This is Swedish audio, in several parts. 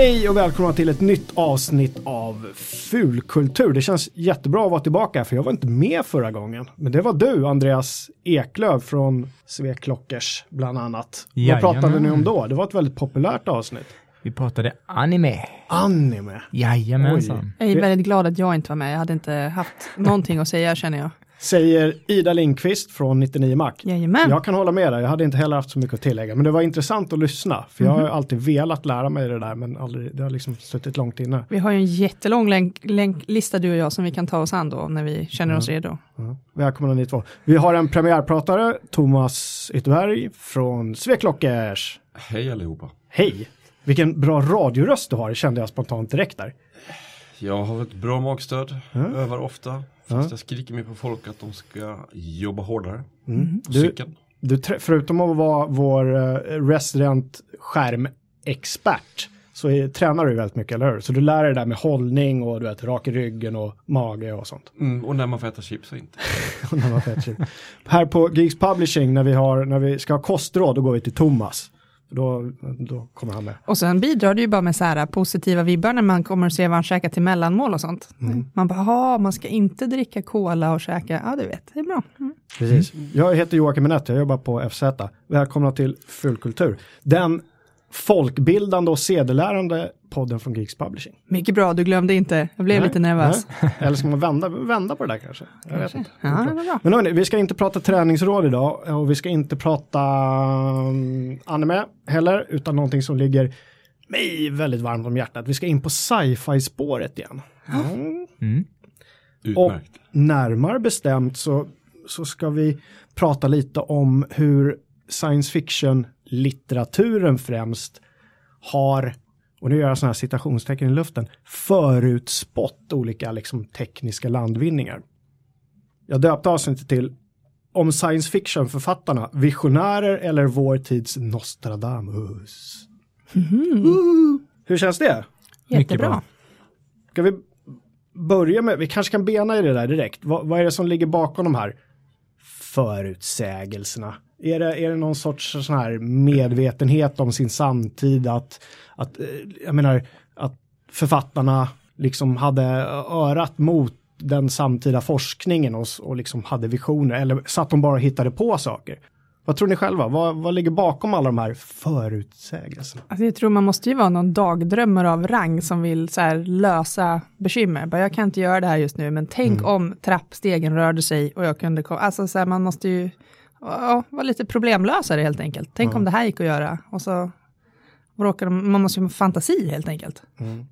Hej och välkomna till ett nytt avsnitt av Fulkultur. Det känns jättebra att vara tillbaka för jag var inte med förra gången. Men det var du, Andreas Eklöf från Sveklockers bland annat. Jajamän. Vad pratade ni om då? Det var ett väldigt populärt avsnitt. Vi pratade anime. Anime. Jajamensan. Jag är väldigt glad att jag inte var med. Jag hade inte haft någonting att säga känner jag. Säger Ida Lindqvist från 99 Mac. Jajamän. Jag kan hålla med dig, jag hade inte heller haft så mycket att tillägga. Men det var intressant att lyssna. För jag har alltid velat lära mig det där men aldrig, det har liksom suttit långt inne. Vi har ju en jättelång länk, länklista du och jag som vi kan ta oss an då när vi känner oss redo. Ja, välkomna ni två. Vi har en premiärpratare, Thomas Ytterberg från Sveklockers. Hej allihopa. Hej! Vilken bra radioröst du har, kände jag spontant direkt där. Jag har ett bra magstöd, Mm. övar ofta. Fast jag skriker mer på folk att de ska jobba hårdare. Mm. På Du, cykeln. du, förutom att vara vår uh, resident skärmexpert så är, tränar du väldigt mycket, eller hur? Så du lär dig det där med hållning och du vet, rak i ryggen och mage och sånt. Mm, och när man får äta chips och inte. När man fett shit. Här på Geeks Publishing när vi, har, när vi ska ha kostråd då går vi till Thomas. Då, då kommer han med. Och sen bidrar det ju bara med så här positiva vibbar när man kommer och ser vad han käkar till mellanmål och sånt. Man bara, ja, man ska inte dricka cola och käka, ja du vet, det är bra. Mm. Precis. Jag heter Joakim Minette, jag jobbar på FZ. Välkomna till Fullkultur. Den folkbildande och sedelärande podden från Geeks Publishing. Mycket bra, du glömde inte, jag blev Nej, lite nervös. nej. Eller ska man vända, vända på det där kanske? Jag vet inte. Ja, det var bra. Men hörni, vi ska inte prata träningsråd idag och vi ska inte prata um, anime heller, utan någonting som ligger mig väldigt varmt om hjärtat. Vi ska in på sci-fi spåret igen. Mm. Mm. Och närmare bestämt så, så ska vi prata lite om hur science fiction-litteraturen främst har, och nu gör jag sådana här citationstecken i luften, förutspått olika liksom, tekniska landvinningar. Jag döpte avsnittet till om science fiction-författarna, visionärer eller vår tids Nostradamus. Woo! Hur känns det? Jättebra. bra. Ska vi börja med, vi kanske kan bena i det där direkt. Vad, vad är det som ligger bakom de här förutsägelserna? Är det, är det någon sorts sån här medvetenhet om sin samtid att, att eh, jag menar, att författarna liksom hade örat mot den samtida forskningen och, och liksom hade visioner eller satt de bara och hittade på saker? Vad tror ni själva? Vad, vad ligger bakom alla de här förutsägelserna? Alltså jag tror man måste ju vara någon dagdrömmare av rang som vill så lösa bekymmer. Bara, jag kan inte göra det här just nu, men tänk om trappstegen rörde sig och jag kunde komma. Alltså så här, man måste ju ja, vara lite problemlösare helt enkelt. Tänk om det här gick att göra. Och så råkar de, man måste ju ha fantasi helt enkelt.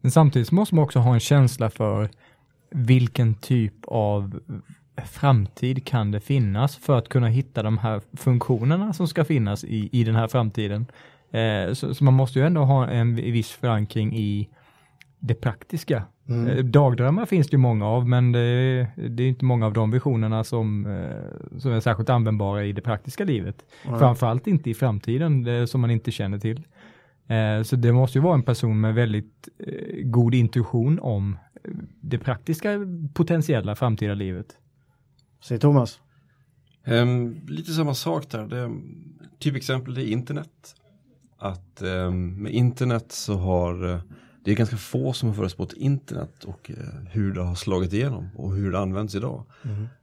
Men samtidigt måste man också ha en känsla för vilken typ av framtid kan det finnas för att kunna hitta de här funktionerna som ska finnas i, i den här framtiden. Eh, så, så man måste ju ändå ha en viss förankring i det praktiska. Eh, Dagdrömmar finns det ju många av, men det, det är inte många av de visionerna som, eh, som är särskilt användbara i det praktiska livet. Framförallt inte i framtiden, det, som man inte känner till. Eh, så det måste ju vara en person med väldigt god intuition om det praktiska potentiella framtida livet. Säger Thomas. Ehm, lite samma sak där. Det, typexempel är internet. Att ehm, med internet så har det är ganska få som har förutspått internet och eh, hur det har slagit igenom och hur det används idag.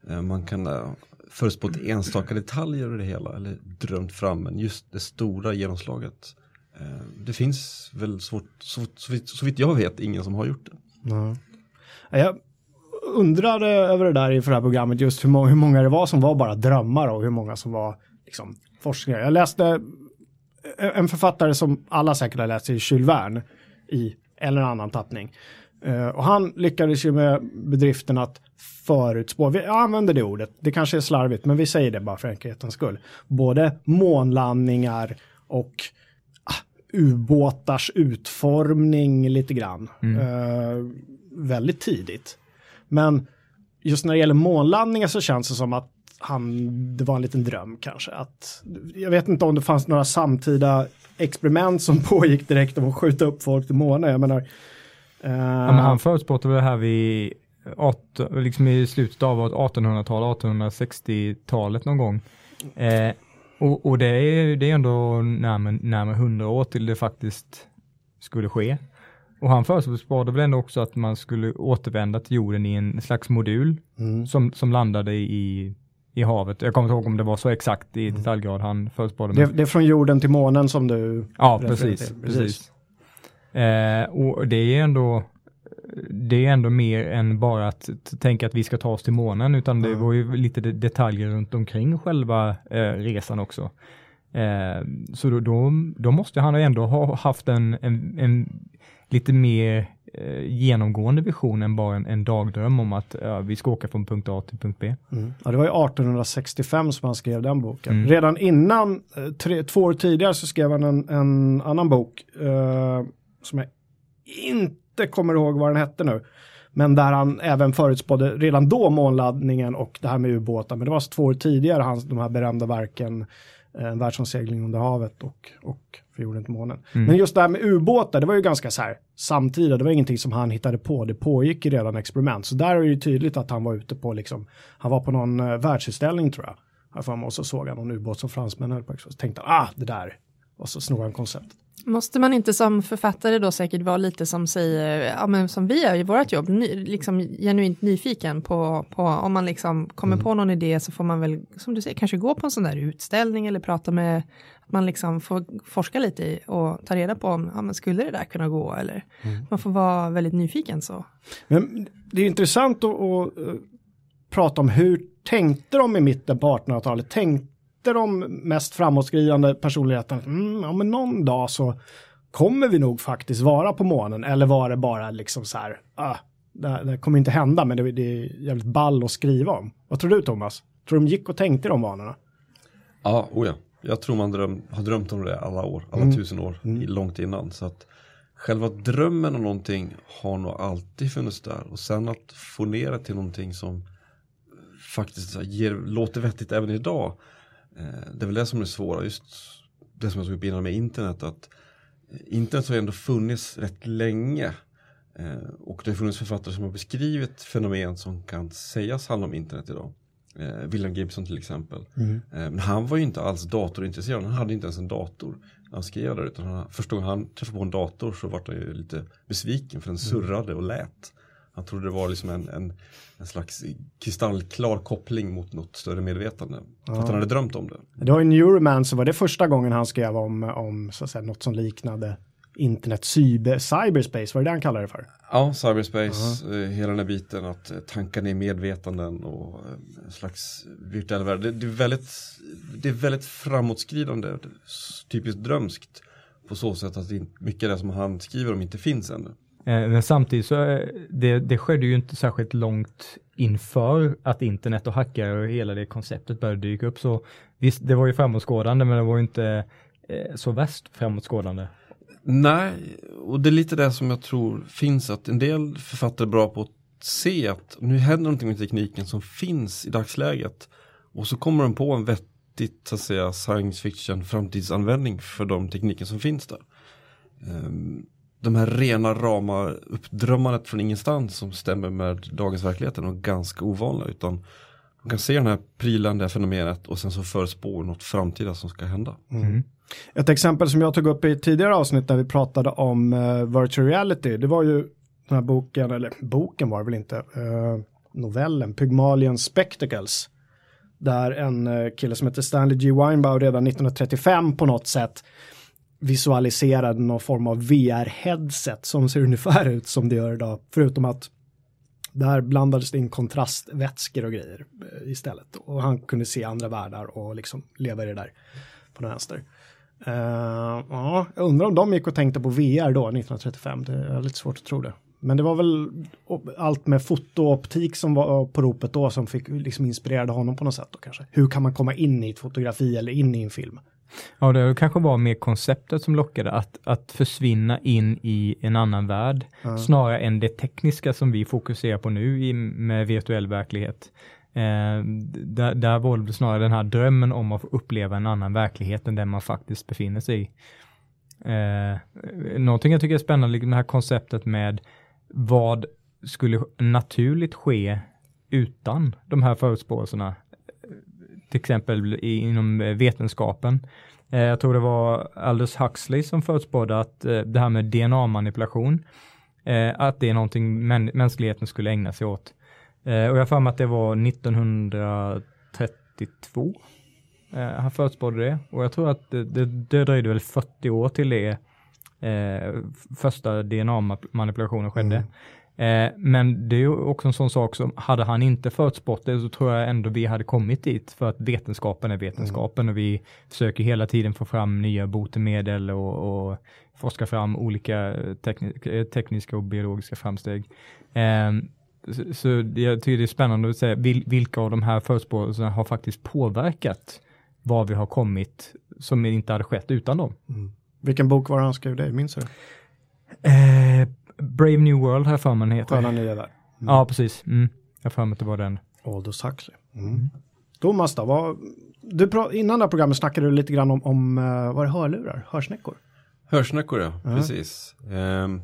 Eh, man kan uh, förutspått enstaka detaljer i det hela eller drömt fram men just det stora genomslaget. Eh, det finns väl svårt, så, så, så vitt jag vet ingen som har gjort det. Ja. Jag undrade över det där inför det här programmet, just hur många, hur många det var som var bara drömmar och hur många som var liksom, forskningar. Jag läste en författare som alla säkert har läst, är Jules Verne i en eller annan tappning. Eh, och han lyckades ju med bedriften att förutspå, vi använder det ordet, det kanske är slarvigt, men vi säger det bara för enkelhetens skull. Både månlandningar och ah, ubåtars utformning lite grann. Eh, väldigt tidigt. Men just när det gäller månlandningar så känns det som att han, det var en liten dröm kanske. Att, jag vet inte om det fanns några samtida experiment som pågick direkt om att skjuta upp folk till månen. Jag menar, eh, Ja, men han förutspådde det här vid 18, liksom i slutet av 1800-talet, 1860-talet någon gång. Eh, och, och det är, det är ändå närmare, närmare 100 år till det faktiskt skulle ske. och han förutspådde väl ändå också att man skulle återvända till jorden i en slags modul Mm. som, som landade i, i havet. Jag kommer inte ihåg om det var så exakt i detaljgrad han förutspådde. Det, det är från jorden till månen som du... Ja, precis. till. precis. Eh, och det är ändå det är ändå mer än bara att tänka att vi ska ta oss till månen, utan det Ja. var ju lite de- detaljer runt omkring själva eh, resan också. Eh, så då, då, då måste han ändå ha haft en, en, en lite mer eh, genomgående vision än bara en, en dagdröm om att ja, vi ska åka från punkt A till punkt B. Mm. Ja, det var ju 1865 som han skrev den boken. Mm. Redan innan, eh, tre, två år tidigare så skrev han en, en annan bok eh, som jag inte kommer ihåg vad den hette nu. Men där han även förutspådde redan då månladdningen och det här med ubåtar. Men det var alltså två år tidigare hans, de här berömda verken eh, En världsomsegling under havet och, och För jorden till månen. Mm. Men just det här med ubåtar, det var ju ganska så här samtida. Det var ingenting som han hittade på. Det pågick redan experiment. Så där är det ju tydligt att han var ute på liksom, han var på någon uh, världsutställning tror jag. Här för mig, och så såg han någon ubåt som fransmännen höll på. Så tänkte han, ah, det där. Och så snor han konceptet. Måste man inte som författare då säkert vara lite som säger, ja men som vi är i vårt jobb, ny, liksom genuint nyfiken på, på om man liksom kommer på någon idé så får man väl, som du säger, kanske gå på en sån där utställning eller prata med, att man liksom får forska lite i och ta reda på om, ja men skulle det där kunna gå eller, man får vara väldigt nyfiken så. Men det är intressant att, att eh, prata om hur tänkte de i mitten på 1800-talet? Tänkte de mest framåtskridande personligheten, mm, ja men någon dag så kommer vi nog faktiskt vara på månen? Eller var det bara liksom så här, ah, det, det kommer inte hända men det, det är jävligt ball att skriva om. Vad tror du Thomas? Tror du de gick och tänkte de vanorna? Ja, oh ja. Jag tror man dröm, har drömt om det alla år, alla tusen år, i- långt innan. Så att själva drömmen om någonting har nog alltid funnits där. Och sen att få ner det till någonting som faktiskt ger, låter vettigt även idag. Eh, det är väl det som är svåra, just det som jag tog upp innan med internet. Att eh, internet har ändå funnits rätt länge. Eh, och det har funnits författare som har beskrivit fenomen som kan sägas handla om internet idag. Eh, William Gibson till exempel. Eh, Men han var ju inte alls datorintresserad, han hade inte ens en dator när han skrev det. Utan han, första gången han träffade på en dator så var han ju lite besviken för den surrade och lät. Han trodde det var liksom en, en, en slags kristallklar koppling mot något större medvetande. För att han hade drömt om det. Det var ju Neuromancer, var det första gången han skrev om, om så att säga, något som liknade internet, cyber, cyberspace, var det det han kallade det för? Ja, cyberspace, eh, hela den här biten att eh, tanka ner medvetanden och eh, en slags virtuell värld. Det, det, är väldigt, det är väldigt framåtskridande, typiskt drömskt på så sätt att mycket av det som han skriver om inte finns ännu. Eh, men samtidigt så eh, det, det skedde ju inte särskilt långt inför att internet och hackare och hela det konceptet började dyka upp. Så visst, det var ju framåtskådande, men det var ju inte eh, så värst framåtskådande. Nej, och det är lite det som jag tror finns att en del författare är bra på att se att nu händer någonting med tekniken som finns i dagsläget. Och så kommer de på en vettigt så att säga science fiction framtidsanvändning för de tekniker som finns där. Um, de här rena rama uppdrömmandet från ingenstans som stämmer med dagens verklighet är nog ganska ovanliga utan man kan se den här prylen, det här fenomenet och sen så förspå något framtida som ska hända. Mm. Ett exempel som jag tog upp i tidigare avsnitt när vi pratade om uh, virtual reality, det var ju den här boken, eller boken var det väl inte, uh, novellen, Pygmalion Spectacles. Där en uh, kille som heter Stanley G. Weinbau redan 1935 på något sätt visualiserade någon form av VR-headset som ser ungefär ut som det gör idag. Förutom att där blandades det in kontrastvätskor och grejer eh, istället. Och han kunde se andra världar och liksom leva i det där på den vänster. Uh, ja, jag undrar om de gick och tänkte på VR då, 1935. Det är lite svårt att tro det. Men det var väl allt med foto och optik som var på ropet då som fick liksom inspirerade honom på något sätt då kanske. Hur kan man komma in i ett fotografi eller in i en film? Ja, det kanske var mer konceptet som lockade, att, att försvinna in i en annan värld, snarare än det tekniska som vi fokuserar på nu i, med virtuell verklighet. Eh, där, där var det snarare den här drömmen om att få uppleva en annan verklighet än den man faktiskt befinner sig i. Eh, någonting jag tycker är spännande, liksom det här konceptet med vad skulle naturligt ske utan de här förutspåelserna till exempel inom eh, vetenskapen. Eh, jag tror det var Aldous Huxley som förutspådde att eh, det här med DNA-manipulation att det är någonting mänskligheten skulle ägna sig åt. Och jag har för mig att det var 1932 han förutspådde det. Och jag tror att det, det, det dröjde väl 40 år till det eh, första DNA-manipulationen skedde. Mm. Eh, men det är också en sån sak som, hade han inte förutspått det så tror jag ändå vi hade kommit dit för att vetenskapen är vetenskapen och vi försöker hela tiden få fram nya botemedel och, och forska fram olika tekni eh, tekniska och biologiska framsteg. Eh, så, så jag tycker det är spännande att säga vil, vilka av de här förutspåelserna har faktiskt påverkat var vi har kommit som inte hade skett utan dem. Vilken bok var han skrev det? Minns du? Eh, Brave New World har jag för mig den heter. Sköna nya där. Ja, precis. Mm. Jag har för mig att det var den. Aldous Huxley. Mm. Thomas då, vad, du pra, innan det här programmet snackade du lite grann om, om uh, vad det hörlurar, hörsnäckor. Hörsnäckor ja, precis. Ehm,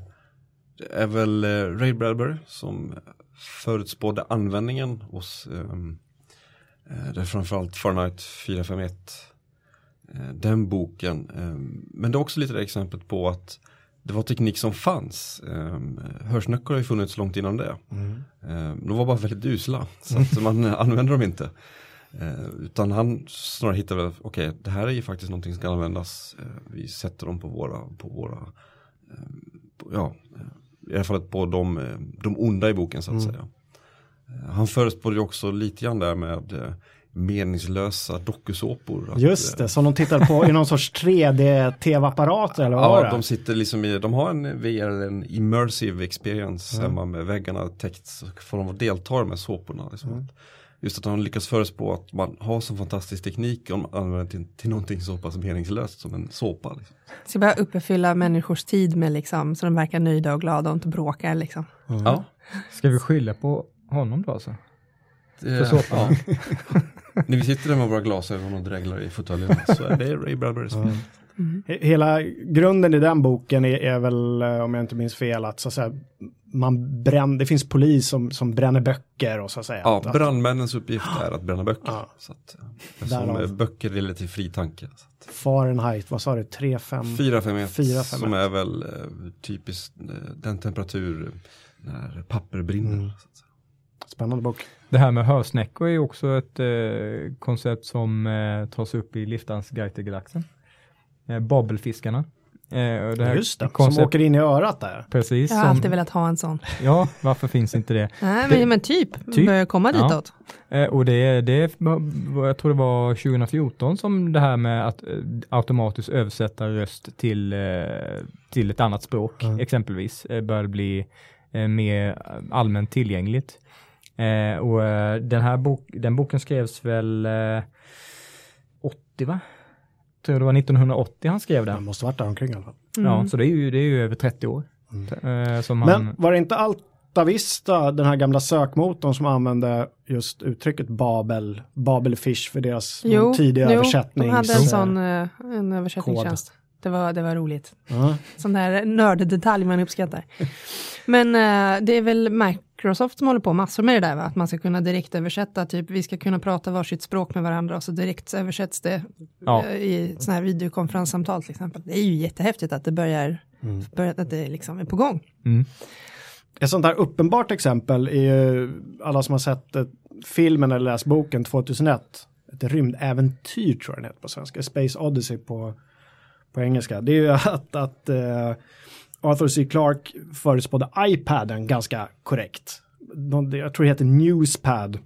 det är väl eh, Ray Bradbury som förutspådde användningen hos eh, det är framförallt Fahrenheit 451. Eh, den boken. ehm, men det är också lite det exemplet på att det var teknik som fanns. Um, har ju funnits långt innan det. Ehm, de var bara väldigt usla, så att man använde dem inte. Eh, utan han snarare hittade okej, det här är ju faktiskt någonting som ska användas. Vi sätter dem på våra, på våra på, ja, i alla fall på de, de onda i boken så att säga. Eh, han ju också lite grann där med eh, meningslösa dokusåpor. Just eh, det, som de tittade på i någon sorts 3D-tv-apparat eller vad Ja, det? de sitter liksom i, de har en VR, en immersive experience hemma med väggarna täckt så får de delta med såporna. Liksom. Just att han lyckas förespå att man har så fantastisk teknik och man använder till, till någonting så pass meningslöst som en såpa. Liksom. Ska bara uppfylla människors tid med liksom, så de verkar nöjda och glada och inte bråkar liksom. Ja, Ska vi skylla på honom då alltså? Det, För såpan. ja. När vi sitter där med våra glasögon och dreglar i fåtöljerna så är det Ray som He- Hela grunden i den boken är, är väl, eh, om jag inte minns fel, att så att säga, man bränner, det finns polis som, som bränner böcker och så att säga. Ja, att, brandmännens uppgift är att bränna böcker. Ja. Så att, eh, böcker är lite fri tanke. Att, Fahrenheit, vad sa du, 3, 5? 451 451. som är väl eh, typiskt eh, den temperatur när papper brinner. Mm. Spännande bok. Det här med hörsnäckor är också ett eh, koncept som eh, tas upp i Liftans guide till galaxen. Eh, Babelfiskarna. Eh, och det här Just det, koncept- som åker in i örat där. Precis. Jag har som, alltid velat ha en sån. Ja, varför finns inte det? Nej, Det- men, typ, Typ. börjar komma Ja. ditåt. Eh, och det, det jag tror det var 2014 som det här med att eh, automatiskt översätta röst till, till ett annat språk exempelvis eh, började bli mer allmänt tillgängligt. Eh, och eh, den här bok, den boken skrevs väl eh, 80 va? Tror det var 1980 han skrev Det den. måste varit där omkring i alla fall. Ja, så det är ju, det är ju över 30 år. Eh, som Men han, var det inte Alta Vista, den här gamla sökmotorn som använde just uttrycket Babel, Babelfish för deras Jo, tidiga jo, översättnings... de hade en sån eh, en översättningstjänst. Det var, det var roligt. Ja. Sån där nörddetalj man uppskattar. Men eh, det är väl Microsoft som håller på massor med det där, va? att man ska kunna direkt översätta, typ vi ska kunna prata varsitt språk med varandra och så direkt översätts det Ja. eh, i sådana här videokonferenssamtal till exempel. Det är ju jättehäftigt att det börjar, börjar att det liksom är på gång. mm, Ett sånt här uppenbart exempel är ju alla som har sett eh, filmen eller läst boken 2001. Ett rymdäventyr tror jag den heter på svenska. Space Odyssey på, på engelska. Det är ju att, att eh, Arthur C. Clarke förutspådde iPaden ganska korrekt. De, jag tror det heter Newspad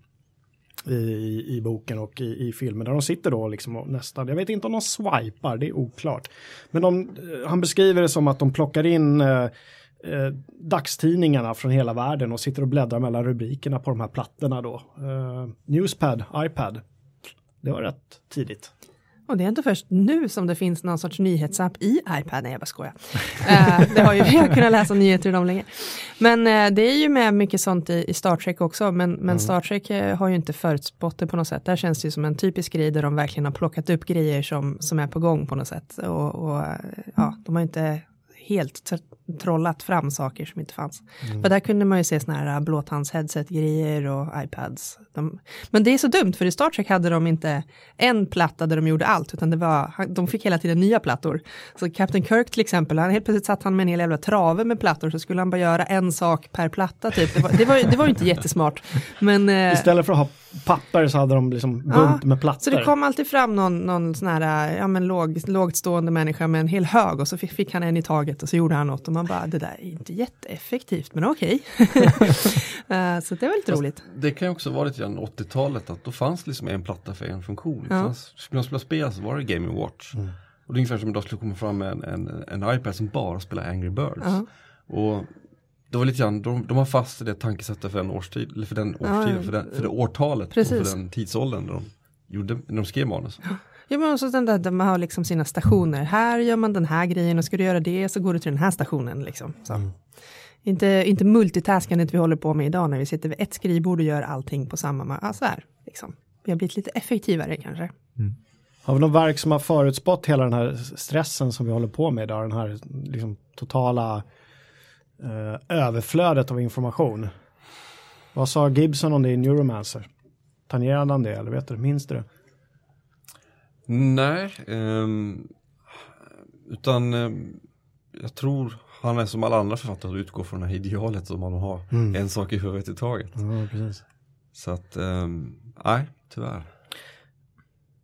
i, i boken och i, i filmen. Där de sitter då liksom och nästan, jag vet inte om de swipar, det är oklart. Men de, eh, han beskriver det som att de plockar in eh, eh, dagstidningarna från hela världen och sitter och bläddrar mellan rubrikerna på de här plattorna då. Eh, Newspad, iPad. Det var rätt tidigt. Och det är inte först nu som det finns någon sorts nyhetsapp i iPad, nej jag bara skojar. Eh, det har ju vi har kunnat läsa nyheter dem länge. Men eh, det är ju med mycket sånt i, i Star Trek också, men, men Star Trek eh, har ju inte förutspått det på något sätt. Där känns det ju som en typisk grej där de verkligen har plockat upp grejer som, som är på gång på något sätt. Och, och ja, de har inte helt tr- trollat fram saker som inte fanns. För där kunde man ju se såna här blåtands-headset-grejer och iPads. De, men det är så dumt, för i Star Trek hade de inte en platta där de gjorde allt, utan det var, de fick hela tiden nya plattor. Så Captain Kirk till exempel, han helt plötsligt satt han med en hel jävla trave med plattor, så skulle han bara göra en sak per platta typ. Det var, det var, det var ju inte jättesmart. Men, eh, Istället för att ha papper så hade de liksom bunt Ja, med plattor. så det kom alltid fram någon, någon sån här, ja men låg, lågt stående människa med en hel hög och så fick, fick han en i taget och så gjorde han något och man bara, det där är inte jätteeffektivt men okej. Eh, så det var lite roligt. Det kan ju också vara lite grann 80-talet att då fanns liksom en platta för en funktion. Ja. Ja. Skulle man spela spel så var det Game Watch. Mm. Och det är ungefär som idag skulle komma fram med en, en, en iPad som bara spelar Angry Birds. Ja. Och det var lite grann, de, de har fast i det tankesättet för den årstid, eller för den Ja, årstiden, för, den, för det årtalet och Precis. för den tidsåldern de gjorde, när de skrev manus. Ja men också den där, där man har liksom sina stationer, här gör man den här grejen och ska du göra det så går du till den här stationen liksom. Så. Inte, inte multitaskandet vi håller på med idag när vi sitter vid ett skrivbord och gör allting på samma, ma- ja, så här, liksom. Vi har blivit lite effektivare kanske. Har vi något verk som har förutspått hela den här stressen som vi håller på med idag, den här liksom totala eh, överflödet av information? Vad sa Gibson om det i Neuromancer? Tangerade han det eller vet du, minns du det? Nej, ehm, utan ehm, jag tror han är som alla andra författare att utgå från det här idealet som man har en sak i huvudet i taget. Ja, precis. Så att, ehm, nej, tyvärr.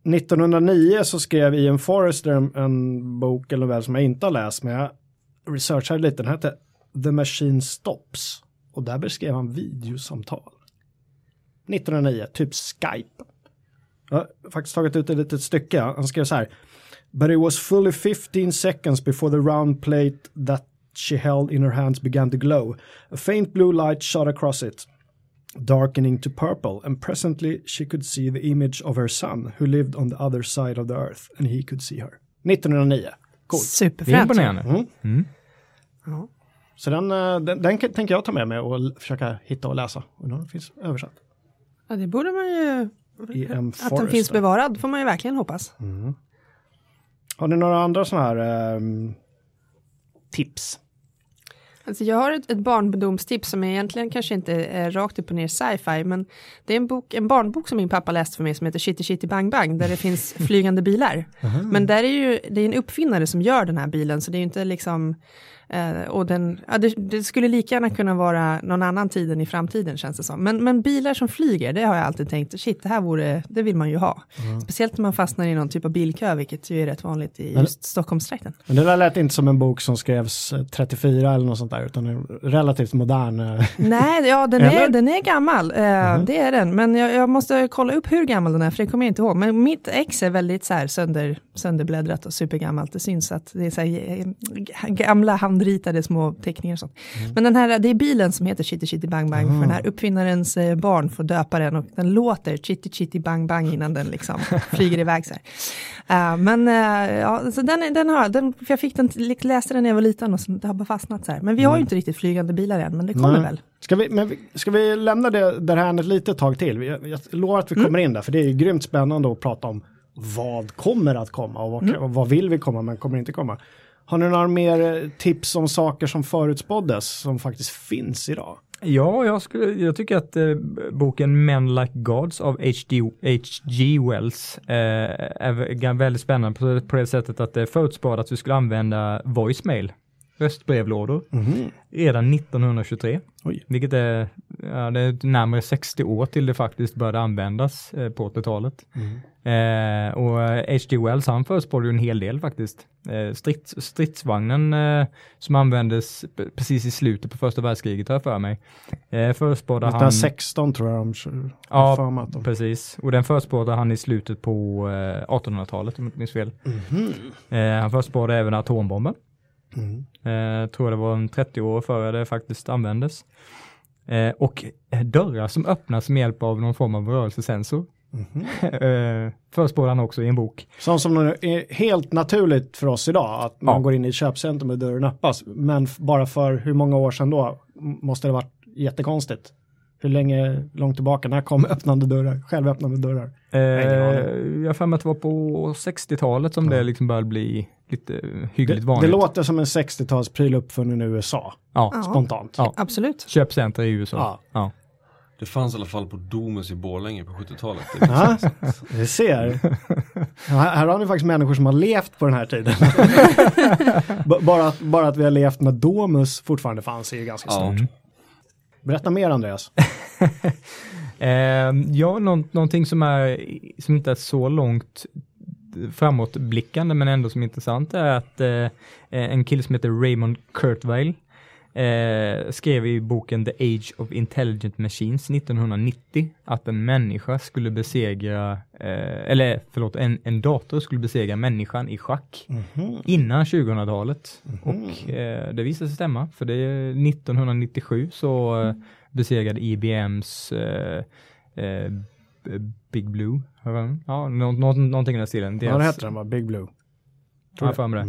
1909 så skrev Ian Forrester en, en bok eller novell som jag inte har läst, men jag researchade lite. Den hette The Machine Stops och där beskrev han videosamtal. 1909, typ Skype. Jag har faktiskt tagit ut ett litet stycke. Han skrev så här. But it was fully 15 seconds before the round plate that she held in her hands began to glow. A faint blue light shot across it darkening to purple, and presently she could see the image of her son who lived on the other side of the earth, and he could see her. 1909. Coolt. Det är Superfränt. imponerande. Mm. Mm. Ja. Så den, eh, den, den tänker jag ta med mig och försöka hitta och läsa. Och den finns översatt. ja, det borde man ju, M. att den finns bevarad får man ju verkligen hoppas. Har ni några andra sådana här ehm, tips? Alltså jag har ett, ett barndomstips som egentligen kanske inte är rakt upp och ner sci-fi, men det är en, bok, en barnbok som min pappa läste för mig som heter Shitty Shitty Bang Bang, där det finns flygande bilar. Men där är ju, det är en uppfinnare som gör den här bilen, så det är ju inte liksom, eh, och den, ja, det, det skulle lika gärna kunna vara någon annan tid än i framtiden känns det som. Men, men bilar som flyger, det har jag alltid tänkt, shit, det här vore, det vill man ju ha. Speciellt när man fastnar i någon typ av bilkö, vilket ju är rätt vanligt i just Stockholmstrakten. Men det där lät inte som en bok som skrevs eh, 34 eller något sånt där, utan en relativt modern. eh, Nej, ja, den, är, den är gammal, eh, det är den. Men jag, jag måste kolla upp hur gammal den är, för det kommer jag inte ihåg. Men mitt ex är väldigt så här sönder, sönderbläddrat och supergammalt. Det syns att det är så här, eh, gamla handritade små teckningar och sånt. Men den här, det är bilen som heter Chitty Chitty Bang Bang, för den här uppfinnarens eh, barn får döpa den och den låter Chitty Chitty Bang Bang innan den liksom flyger iväg så här. Eh, men eh, ja, så den, den har den, jag fick den, läste den när jag var liten och så, det har bara fastnat så här. Men vi har ju inte riktigt flygande bilar än, men det kommer väl. Ska vi, men ska vi lämna det där här ett litet tag till? Jag, jag lovar att vi Mm. kommer in där, för det är ju grymt spännande att prata om vad kommer att komma och vad, Mm. vad vill vi komma men kommer inte komma. Har ni några mer eh, tips om saker som förutspåddes som faktiskt finns idag? Ja, jag, skulle, jag tycker att eh, boken Men Like Gods av H.G. Wells eh, är väldigt spännande på, på det sättet att det förutspår att vi skulle använda voicemail, röstbrevlådor, redan 1923. Oj. Vilket är, ja, det är närmare 60 år till det faktiskt började användas eh, på 80-talet. Eh, och H.G. Wells han förutspådde ju en hel del faktiskt. Eh, strids, stridsvagnen eh, som användes precis i slutet på första världskriget har jag för mig. Eh, förutspådde han... 1916 tror jag de Ja, de- Precis, och den förutspådde han i slutet på eh, 1800-talet om jag inte minns fel. Eh, han förutspådde även atombomben. Mm. Eh, tror det var en 30 år före det faktiskt användes. Eh, och eh, dörrar som öppnas med hjälp av någon form av rörelsesensor. Mhm. eh, förutspådde han också i en bok. Sånt som är helt naturligt för oss idag, att man Ja. går in i ett köpcentrum och dörren öppnas. Men bara för hur många år sedan då måste det varit jättekonstigt. Hur länge, långt tillbaka, när kom öppnande dörrar, självöppnande dörrar? Eh, jag har för mig att det var på 60-talet som Ja. det liksom började bli lite Det, hyggligt det vanligt. låter som en 60-talspryl uppfunnen i USA, ja. Spontant. Ja. Absolut. Köpcenter i USA. Ja. Ja. Det fanns i alla fall på Domus i Borlänge på 70-talet. Ja, vi ser. Ja, här har ni faktiskt människor som har levt på den här tiden. Bara, att, bara att vi har levt när Domus fortfarande fanns är ju ganska Ja. stort. Berätta mer Andreas. Eh, ja, nå- någonting som, är, som inte är så långt framåtblickande men ändå som är intressant är att eh, en kille som heter Raymond Kurtweil eh, skrev i boken The Age of Intelligent Machines 1990 att en människa skulle besegra, eh, eller förlåt, en, en dator skulle besegra människan i schack innan 2000-talet. Och eh, det visade sig stämma, för det är 1997 så eh, besegrade IBMs eh, eh, Big Blue, ja, nå, nå, någonting i den stilen. Ja, det hette den va? Big Blue. Tror jag för mig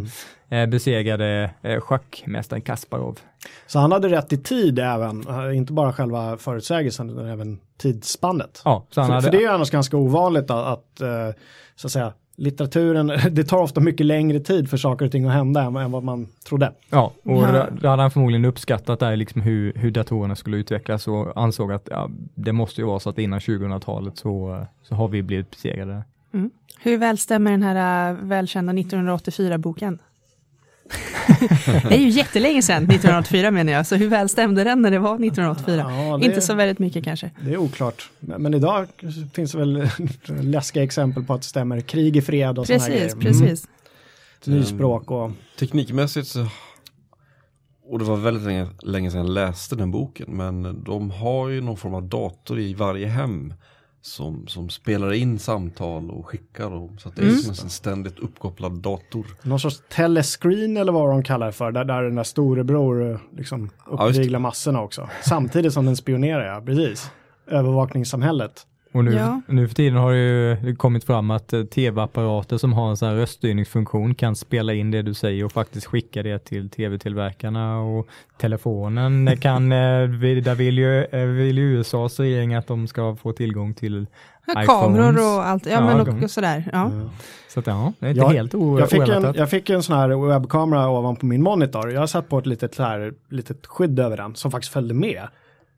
det. Eh, besegrade eh, schackmästaren Kasparov. Så han hade rätt i tid även, eh, inte bara själva förutsägelsen utan även tidsspannet. Ja, så han För, hade, för det är ju annars ganska ovanligt att, att eh, så att säga, litteraturen, det tar ofta mycket längre tid för saker och ting att hända än, än vad man trodde. Ja, och. Då, då hade han förmodligen uppskattat där liksom hur, hur datorerna skulle utvecklas och ansåg att ja, det måste ju vara så att innan 2000-talet så, så har vi blivit besegrade. Hur väl stämmer den här äh, välkända 1984-boken? det är ju jättelänge sedan, 1984 menar jag, så hur väl stämde den när det var 1984? Ja, det- Inte så väldigt mycket kanske. Det är oklart. Men, idag finns det väl läskiga exempel på att det stämmer. Krig i fred och sådana Precis, grejer. precis. Mm. Nyspråk och... Teknikmässigt så, och det var väldigt länge, länge sedan jag läste den boken, men de har ju någon form av dator i varje hem som, som spelar in samtal och skickar dem. Så att det är Mm. som en ständigt uppkopplad dator. Någon sorts telescreen eller vad de kallar det för, där, där den där storebror eh, liksom Ja, uppviglar massorna också. Samtidigt som den spionerar, ja, precis. Övervakningssamhället. Och nu, Ja. nu för tiden har det ju kommit fram att eh, tv-apparater som har en sån här röststyrningsfunktion kan spela in det du säger och faktiskt skicka det till tv-tillverkarna och telefonen kan, eh, där vill ju, eh, vill ju USAs regering att de ska få tillgång till Ja, kameror och allt, ja, Ja, men och, och sådär. Ja. Så att ja, det är inte Jag- helt o- Jag fick, en, jag fick en sån här webbkamera ovanpå min monitor. Jag har satt på ett litet, så här, litet skydd över den som faktiskt följde med.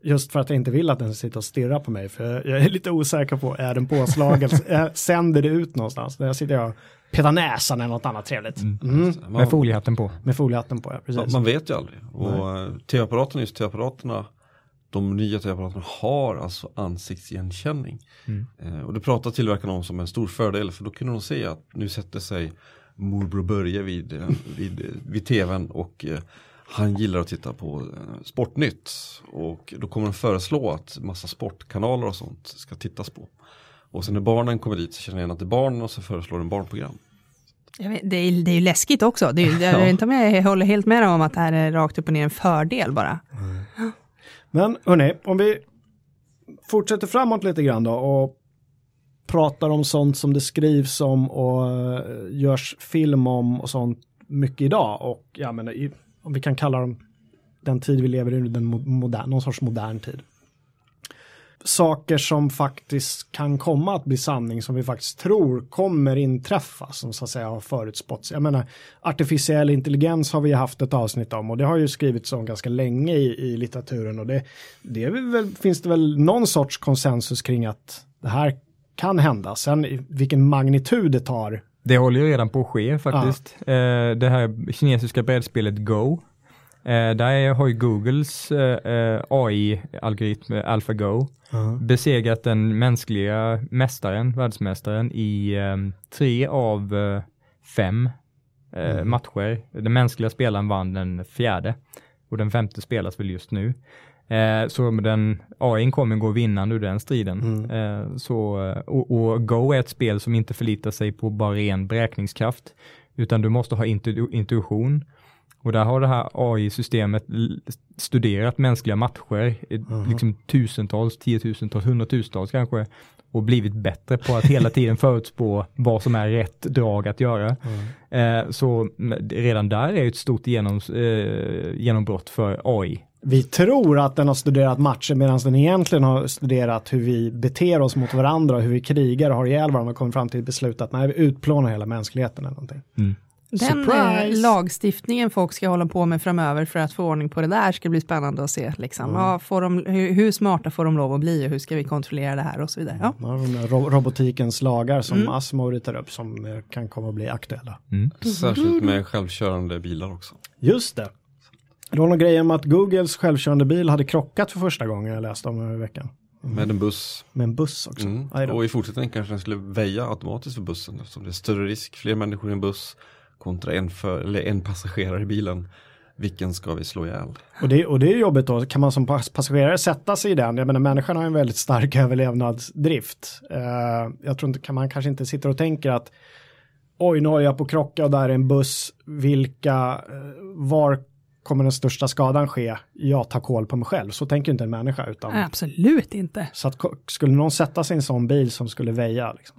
Just för att jag inte vill att den ska sitta och stirra på mig. För jag är lite osäker på, är den påslagen? Sänder det ut någonstans? Där sitter jag och petar näsan eller något annat trevligt. Mm. Med Man, foliehatten på. Med foliehatten på, ja. Precis. man, man vet ju aldrig. Och eh, tv-apparaterna, just tv-apparaterna, de nya tv-apparaterna har alltså ansiktsigenkänning. Mm. Eh, och det pratar tillverkarna om som en stor fördel för då kunde de se att nu sätter sig morbror Börje vid, eh, vid, eh, vid tvn och eh, han gillar att titta på eh, Sportnytt och då kommer de föreslå att massa sportkanaler och sånt ska tittas på. Och sen när barnen kommer dit så känner igen att det är barnen och så föreslår de barnprogram. Jag vet, det, är, det är ju läskigt också. Det är, jag inte om jag håller helt med om att det här är rakt upp och ner en fördel bara. Men hörni, om vi fortsätter framåt lite grann då och pratar om sånt som det skrivs om och eh, görs film om och sånt mycket idag. Och jag menar, i, om vi kan kalla dem den tid vi lever i, den modern, någon sorts modern tid. Saker som faktiskt kan komma att bli sanning som vi faktiskt tror kommer inträffa som så att säga har förutspåtts. Jag menar artificiell intelligens har vi haft ett avsnitt om och det har ju skrivits om ganska länge i, i litteraturen och det, det väl, finns det väl någon sorts konsensus kring att det här kan hända. Sen vilken magnitud det tar. Det håller ju redan på att ske faktiskt. Eh, det här kinesiska brädspelet Go. Eh, där är, har ju Googles eh, AI-algoritm AlphaGo besegrat den mänskliga mästaren, världsmästaren i tre av fem eh, matcher. Den mänskliga spelaren vann den fjärde och den femte spelas väl just nu. Eh, så den AI kommer gå vinnande ur den striden. Eh, så, eh, och, och Go är ett spel som inte förlitar sig på bara ren beräkningskraft, utan du måste ha intu intuition. Och där har det här AI-systemet studerat mänskliga matcher, i liksom tusentals, tiotusentals, hundratusentals kanske, och blivit bättre på att hela tiden förutspå vad som är rätt drag att göra. Eh, så mm, redan där är ett stort genoms, eh, genombrott för AI. Vi tror att den har studerat matcher medan den egentligen har studerat hur vi beter oss mot varandra och hur vi krigar och har ihjäl varandra och kommer fram till beslut att nej, vi utplånar hela mänskligheten eller någonting. Den eh, Surprise! lagstiftningen folk ska hålla på med framöver för att få ordning på det där ska bli spännande att se. Liksom. Ja, får de, hur, hur smarta får de lov att bli och hur ska vi kontrollera det här och så vidare. Ja. Ja, de där ro- robotikens lagar som Asmo ritar upp som eh, kan komma att bli aktuella. Särskilt med självkörande bilar också. Just det. Det var någon grej om att Googles självkörande bil hade krockat för första gången jag läste om i veckan. Med en buss. Med en buss också. Mm. Och i fortsättningen kanske den skulle väja automatiskt för bussen eftersom det är större risk, fler människor i en buss kontra en, för, eller en passagerare i bilen. Vilken ska vi slå ihjäl? Och, det, och det är jobbigt då, kan man som pass- passagerare sätta sig i den? Jag menar människan har en väldigt stark överlevnadsdrift. Eh, jag tror inte, kan man kanske inte sitter och tänker att oj, nu håller jag på krocka och där är en buss, vilka, eh, var kommer den största skadan ske? Jag tar koll på mig själv, så tänker inte en människa. Utan, Nej, absolut inte. Så att skulle någon sätta sig i en sån bil som skulle väja, liksom.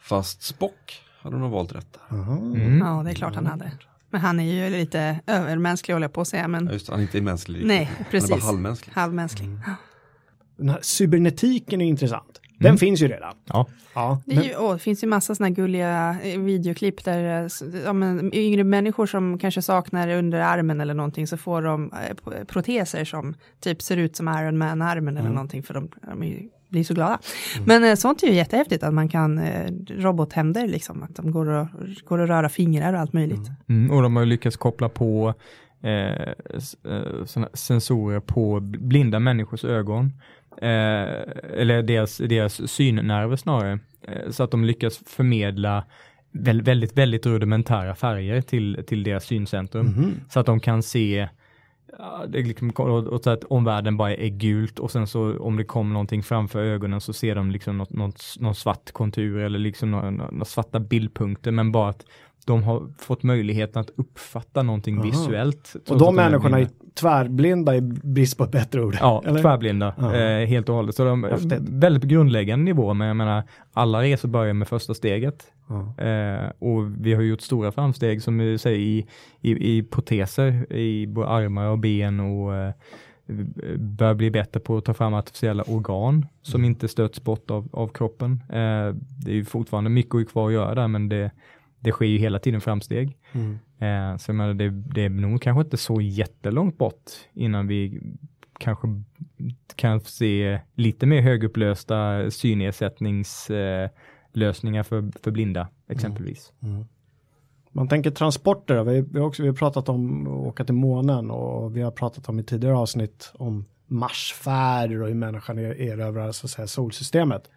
Fast Spock hade nog valt rätt där. Mm. Ja, det är klart han hade. Men han är ju lite övermänsklig håller jag på att säga. Men Ja, Just han är inte mänsklig. nej, Han är precis. bara halvmänsklig. Halvmänsklig. Den här cybernetiken är intressant. Den finns ju redan. Ja. Ja, Det, ju, åh, det finns ju massa sådana gulliga eh, videoklipp där eh, ja, men, yngre människor som kanske saknar under armen eller någonting så får de eh, proteser som typ ser ut som Iron Man-armen eller någonting för de, de är ju- blir så glada. Men eh, sånt är ju jättehäftigt att man kan eh, robothänder liksom, att de går och, går och röra fingrar och allt möjligt. Mm, och de har ju lyckats koppla på eh, sensorer på blinda människors ögon. Eh, eller deras, deras synnerver snarare. Eh, så att de lyckas förmedla väl, väldigt, väldigt rudimentära färger till, till deras syncentrum. Så att de kan se det liksom, och, att omvärlden bara är gult och sen så om det kommer någonting framför ögonen så ser de liksom något, något, någon svart kontur eller liksom några, några svarta bildpunkter men bara att de har fått möjligheten att uppfatta någonting Aha. visuellt. och de människorna är blinda. tvärblinda i brist på ett bättre ord. Ja, eller? tvärblinda. Ja. Eh, helt och hållet. Så de Häftigt. väldigt grundläggande nivå, men jag menar, alla resor börjar med första steget. Ja. Eh, och vi har gjort stora framsteg som vi säger i, i, i proteser i både armar och ben och eh, börjar bli bättre på att ta fram artificiella organ som Mm. inte stöts bort av, av kroppen. Eh, det är ju fortfarande mycket kvar att göra där, men det, det sker ju hela tiden framsteg. Mm. Eh, så jag menar, det, det är nog kanske inte så jättelångt bort innan vi kanske kan se lite mer högupplösta synnedsättningslösningar eh, för, för blinda exempelvis. Man tänker transporter, vi, vi, har också, vi har pratat om att åka till månen och vi har pratat om i tidigare avsnitt om Marsfärder och hur människan er- erövrar så att säga, solsystemet.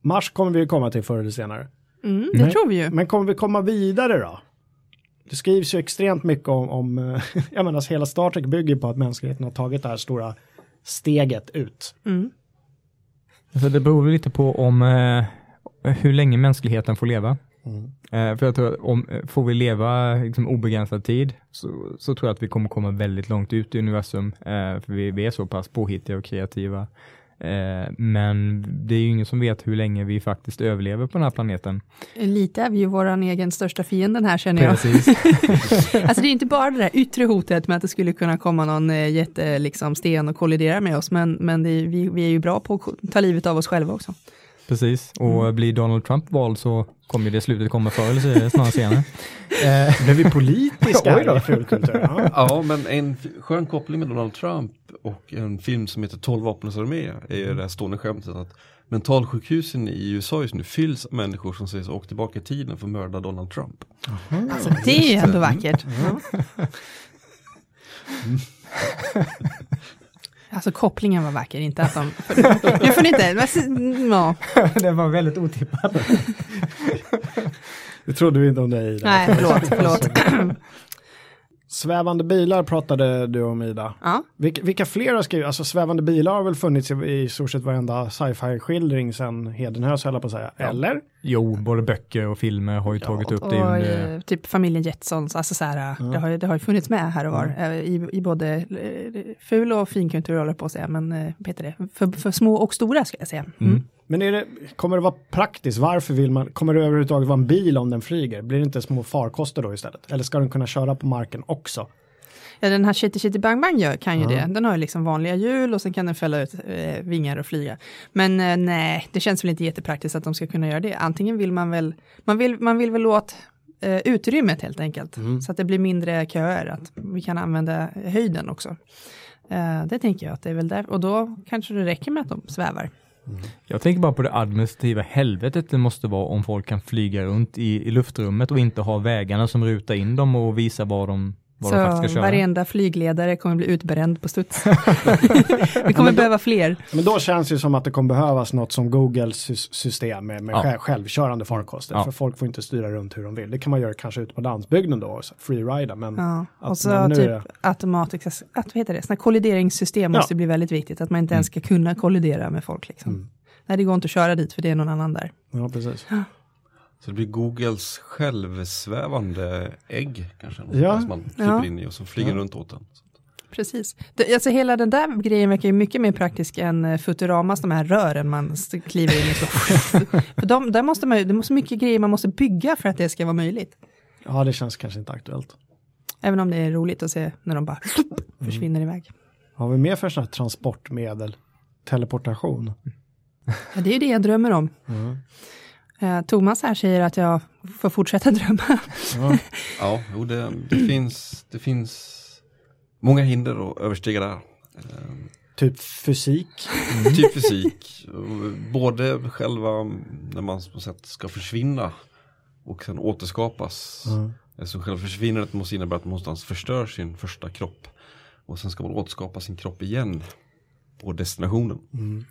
Mars kommer vi komma till förr eller senare. Mm, det Men- tror vi ju. Men kommer vi komma vidare då? Det skrivs ju extremt mycket om, om eh, jag menar hela Star Trek bygger på att mänskligheten har tagit det här stora steget ut. Mm. Så det beror lite på om eh, hur länge mänskligheten får leva. Mm. Eh, för jag tror att om, eh, får vi leva liksom, obegränsad tid så, så tror jag att vi kommer komma väldigt långt ut i universum. Eh, för vi, vi är så pass påhittiga och kreativa. Eh, men det är ju ingen som vet hur länge vi faktiskt överlever på den här planeten. Lite är vi ju vår egen största fienden här känner jag. Precis. Alltså det är inte bara det där yttre hotet med att det skulle kunna komma någon eh, jätte liksom, sten och kollidera med oss, men, men är, vi, vi är ju bra på att ta livet av oss själva också. Precis, och blir Donald Trump vald så kommer det slutet komma förr eller snarare senare. Eh, Blev vi politiska i fulkultur? Ja. Ja, men en skön koppling med Donald Trump och en film som heter 12 vapnens armé är ju det här stående skämtet att mentalsjukhusen i USA just nu fylls av människor som sägs åkt tillbaka i tiden för att mörda Donald Trump. Alltså det är ju ändå vackert. Alltså kopplingen var vacker, inte att de... Nu får ni inte... Ja, det var väldigt otippat. Det trodde vi inte om dig nej, förlåt, förlåt. Svävande bilar pratade du om Ida. Ja. Vilka, vilka fler har skrivit? Alltså svävande bilar har väl funnits i, i stort sett varenda sci-fi-skildring sedan Hedenhös höll på att säga. Eller? Jo, både böcker och filmer har ju tagit upp det Och under... eh, typ familjen Jetsons, alltså så här, det, har, ju- det har ju funnits med här och var, eh, i, i både eh, ful och finkultur håller på att säga, men eh, vad heter det, för, för små och stora ska jag säga. Mm. Men är det, kommer det vara praktiskt? Varför vill man, kommer det överhuvudtaget vara en bil om den flyger? Blir det inte små farkoster då istället? Eller ska den kunna köra på marken också? Ja, den här Chitty Chitty Bang Bang gör, kan ju Ja. det. Den har ju liksom vanliga hjul och sen kan den fälla ut eh, vingar och flyga. Men eh, nej, det känns väl inte jättepraktiskt att de ska kunna göra det. Antingen vill man väl, man vill, man vill väl åt eh, utrymmet helt enkelt. Mm. Så att det blir mindre köer, att vi kan använda höjden också. Eh, det tänker jag att det är väl där, och då kanske det räcker med att de svävar. Jag tänker bara på det administrativa helvetet det måste vara om folk kan flyga runt i, i luftrummet och inte ha vägarna som rutar in dem och visar var de, var de faktiskt Så ska köra. varenda flygledare kommer bli utbränd på studs. vi kommer behöva fler. Men då känns det som att det kommer behövas något som Googles sys- system med, med Ja. själv, självkörande farkoster. Ja. För folk får inte styra runt hur de vill. Det kan man göra kanske ute på landsbygden då, freerida. Men Ja, och så typ är- automatiska, att, vad heter det, såna kollideringssystem Ja. måste bli väldigt viktigt, att man inte ens ska kunna kollidera med folk. Liksom. Mm. Nej, det går inte att köra dit för det är någon annan där. ja, precis. Så det blir Googles självsvävande ägg kanske. Ja. Som man kryper Ja. in i och så flyger Ja. runt åt den. Precis. Det, alltså hela den där grejen verkar ju mycket mer praktisk än eh, Futuramas, de här rören man kliver in i. För de, där måste man det måste mycket grejer man måste bygga för att det ska vara möjligt. Ja, det känns kanske inte aktuellt. Även om det är roligt att se när de bara försvinner iväg. Har vi mer för sådana här transportmedel? Teleportation? Ja, det är ju det jag drömmer om. Mm. Eh, Thomas här säger att jag får fortsätta drömma. Ja. Ja, jo, det, det, finns, det finns många hinder att överstiga där. Ehm, Typ fysik? Typ fysik, både själva när man på något sätt ska försvinna och sen återskapas. Mm. Så själva försvinnandet måste innebära att man någonstans förstör sin första kropp. Och sen ska man återskapa sin kropp igen på destinationen. Mm.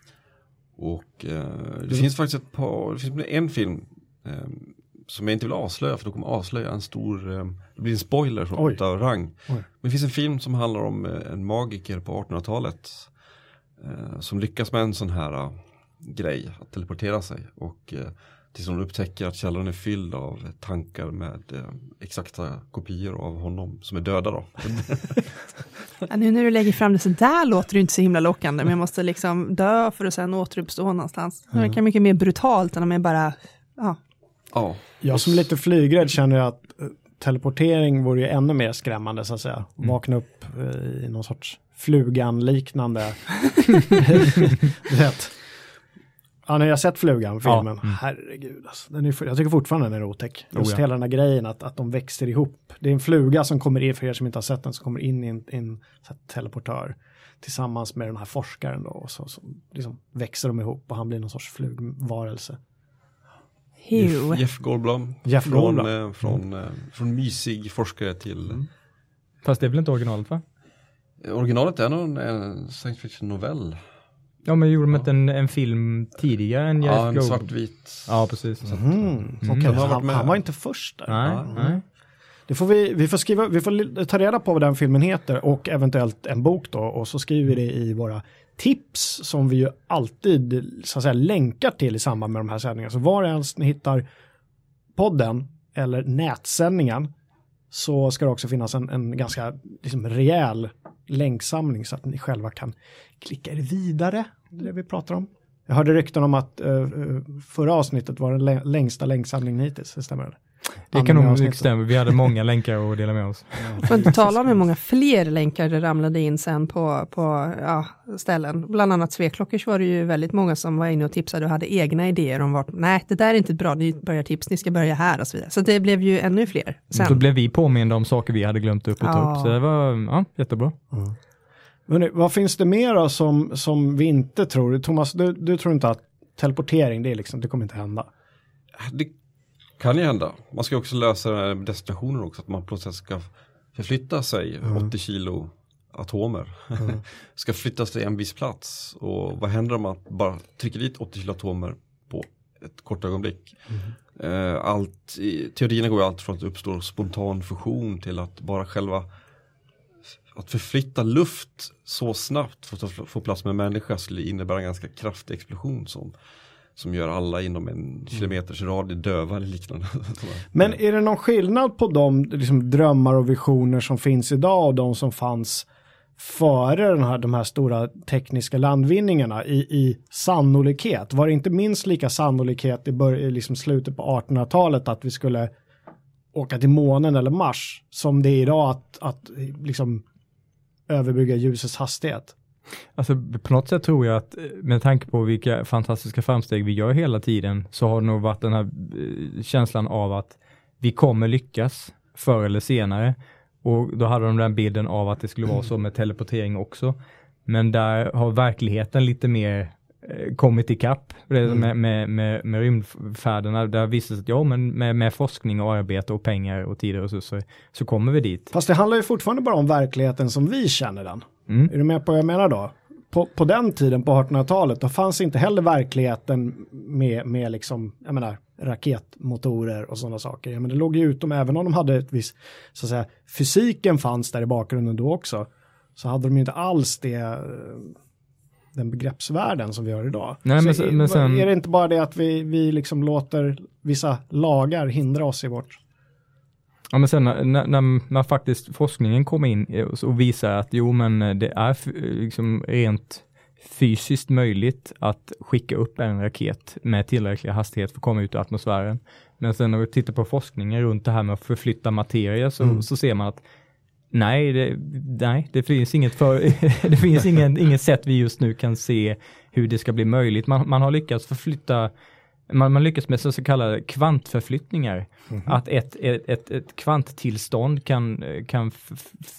Och eh, det finns faktiskt ett par, det finns en film eh, som jag inte vill avslöja för då kommer jag avslöja en stor, eh, det blir en spoiler från Oj. utav rang. Oj. Men det finns en film som handlar om eh, en magiker på 1800-talet eh, som lyckas med en sån här eh, grej, att teleportera sig. Och tills hon upptäcker att källaren är fylld av tankar med exakta kopior av honom som är döda då. Ja, nu när du lägger fram det så där låter det inte så himla lockande, men jag måste liksom dö för att sen återuppstå någonstans. Det verkar mycket mer brutalt än om jag bara, ja, Ja, Jag som är lite flygrädd känner jag att eh, teleportering vore ju ännu mer skrämmande så att säga. Vakna upp eh, i någon sorts flugan-liknande. Ja, när jag sett flugan, Ja, filmen, mm. herregud alltså. Den är, jag tycker fortfarande den är otäck. Just Oh, ja. hela den här grejen att, att de växer ihop. Det är en fluga som kommer in, för er som inte har sett den, som kommer in i en, en så här, teleportör. Tillsammans med den här forskaren då. Och så, så liksom växer de ihop och han blir någon sorts flugvarelse. Jeff, Jeff Goldblum. Jeff från, Goldblum. Eh, från, eh, från mysig forskare till Fast det är väl inte originalet va? Originalet är nog en, en science fiction novell. Ja men gjorde de inte en, en film tidigare än Jeff Ja, en Goldblum? svartvit. Ja precis. Mm. Okej, Mm. så Han har varit han, med. han var inte först där. Nej, Ja. nej. Det får vi, vi får skriva, vi får ta reda på vad den filmen heter och eventuellt en bok då och så skriver vi det i våra tips som vi ju alltid så att säga länkar till i samband med de här sändningarna. Så var ens ni hittar podden eller nätsändningen så ska det också finnas en, en ganska liksom, rejäl länksamling så att ni själva kan klicka er vidare. Det det vi pratar om. Jag hörde rykten om att uh, förra avsnittet var den längsta länksamlingen hittills, det stämmer? Det kan Andra nog stämma. Vi hade många länkar att dela med oss. Får inte tala om hur många fler länkar det ramlade in sen på, på ja, ställen. Bland annat Sveklockers var det ju väldigt många som var inne och tipsade och hade egna idéer om vart, nej det där är inte bra, ni börjar tips, ni ska börja här och så vidare. Så det blev ju ännu fler Så sen. blev vi påminda om saker vi hade glömt upp och ta Ja. upp. Så det var ja, jättebra. Hörrni, vad finns det mer då som, som vi inte tror? Thomas, du, du tror inte att teleportering, det, är liksom, det kommer inte hända? Det kan ju hända. Man ska också lösa destinationer också. Att man plötsligt ska förflytta sig 80 kilo atomer. ska flyttas till en viss plats. Och vad händer om man bara trycker dit 80 kilo atomer på ett kort ögonblick? Eh, Allt, teorierna går ju allt från att det uppstår spontan fusion till att bara själva att förflytta luft så snabbt för att få plats med en människa skulle innebära en ganska kraftig explosion som, som gör alla inom en kilometers radie döva eller liknande. Men är det någon skillnad på de liksom, drömmar och visioner som finns idag och de som fanns före den här, de här stora tekniska landvinningarna i, i sannolikhet? Var det inte minst lika sannolikhet i, bör, liksom slutet på 1800-talet att vi skulle åka till månen eller Mars som det är idag att, att liksom, överbrygga ljusets hastighet. Alltså på något sätt tror jag att eh, med tanke på vilka fantastiska framsteg vi gör hela tiden så har det nog varit den här eh, känslan av att vi kommer lyckas förr eller senare. Och då hade de den bilden av att det skulle vara så med teleportering också. Men där har verkligheten lite mer eh, kommit ikapp mm. med, med, med, med rymdfärderna. Där visar sig att ja, men med, med forskning och arbete och pengar och tid och resurser så kommer vi dit. Fast det handlar ju fortfarande bara om verkligheten som vi känner den. Mm. Är du med på vad jag menar då? På, på den tiden, på 1800-talet, då fanns inte heller verkligheten med, med liksom, jag menar, raketmotorer och sådana saker. Men det låg ju utom, även om de hade ett visst, så att säga, fysiken fanns där i bakgrunden då också, så hade de ju inte alls det, eh, den begreppsvärlden som vi har idag. Nej, men, så, men sen... Är det inte bara det att vi, vi liksom låter vissa lagar hindra oss i vårt Ja men sen när, när, när faktiskt forskningen kommer in eh, och visar att jo men eh, det är liksom rent fysiskt möjligt att skicka upp en raket med tillräcklig hastighet för att komma ut i atmosfären. Men sen när vi tittar på forskningen runt det här med att förflytta materia så, mm. så ser man att nej, det, nej, det finns inget för, det finns ingen, inget sätt vi just nu kan se hur det ska bli möjligt. Man, man har lyckats förflytta man, man lyckas med så kallade kvantförflyttningar. Mm. Att ett, ett, ett, ett kvanttillstånd kan, kan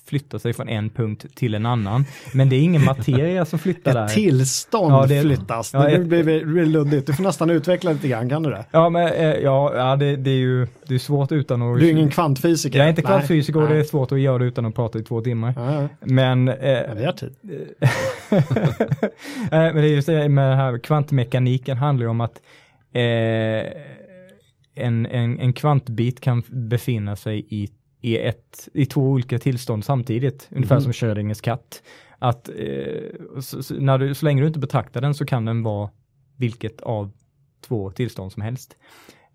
flytta sig från en punkt till en annan. Men det är ingen materia som flyttar ett där. Ett tillstånd ja, det, flyttas. Ja, det blir, luddigt. Du får nästan utveckla lite grann, kan du det? Ja, men eh, ja, ja det, det är ju det är svårt utan att... Du är ingen kvantfysiker? Jag är inte kvantfysiker och det är svårt att göra det utan att prata i två timmar. Ja. Men... Eh, ja, vi har tid. men det är just det med här kvantmekaniken handlar ju om att eh, en, en, en kvantbit kan befinna sig i, i, ett, i två olika tillstånd samtidigt, mm. ungefär som Schrödingers katt. Att eh, så, när du, så länge du inte betraktar den så kan den vara vilket av två tillstånd som helst.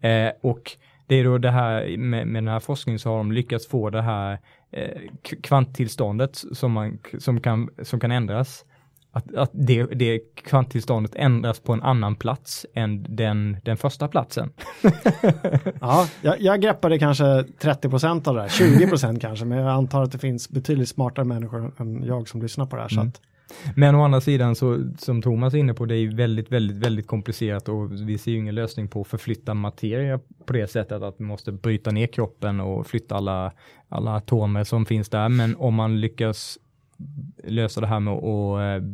Eh, och det är då det här med, med den här forskningen så har de lyckats få det här eh, kvanttillståndet som, man, som, kan, som kan ändras att, att det, det kvanttillståndet ändras på en annan plats än den, den första platsen. ja, jag, jag greppade kanske 30 procent av det här, 20 procent kanske, men jag antar att det finns betydligt smartare människor än jag som lyssnar på det här. Mm. Så att... Men å andra sidan, så, som Thomas är inne på, det är väldigt, väldigt, väldigt komplicerat och vi ser ju ingen lösning på att förflytta materia på det sättet att vi måste bryta ner kroppen och flytta alla, alla atomer som finns där. Men om man lyckas lösa det här med att eh,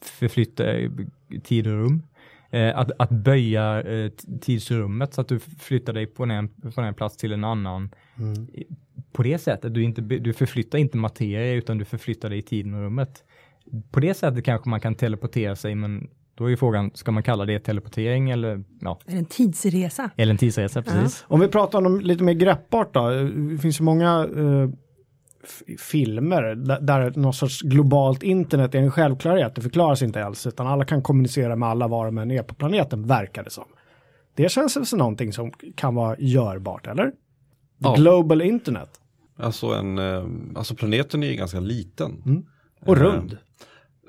förflytta eh, tid och rum. Eh, att, att böja tidsrummet så att du flyttar dig från en, från en plats till en annan. Mm. På det sättet, du, inte, du förflyttar inte materia utan du förflyttar dig i tiden och rummet. På det sättet kanske man kan teleportera sig men då är ju frågan, ska man kalla det teleportering eller ja. Eller en tidsresa. Eller en tidsresa, precis. Ja. Om vi pratar om lite mer greppbart då, det finns ju många eh, filmer där någon sorts globalt internet är en självklarhet. Det förklaras inte alls utan alla kan kommunicera med alla var de än är på planeten verkar det som. Det känns som någonting som kan vara görbart, eller? The ja. Global internet. Alltså, en, eh, alltså planeten är ju ganska liten. Mm. Och eh, rund.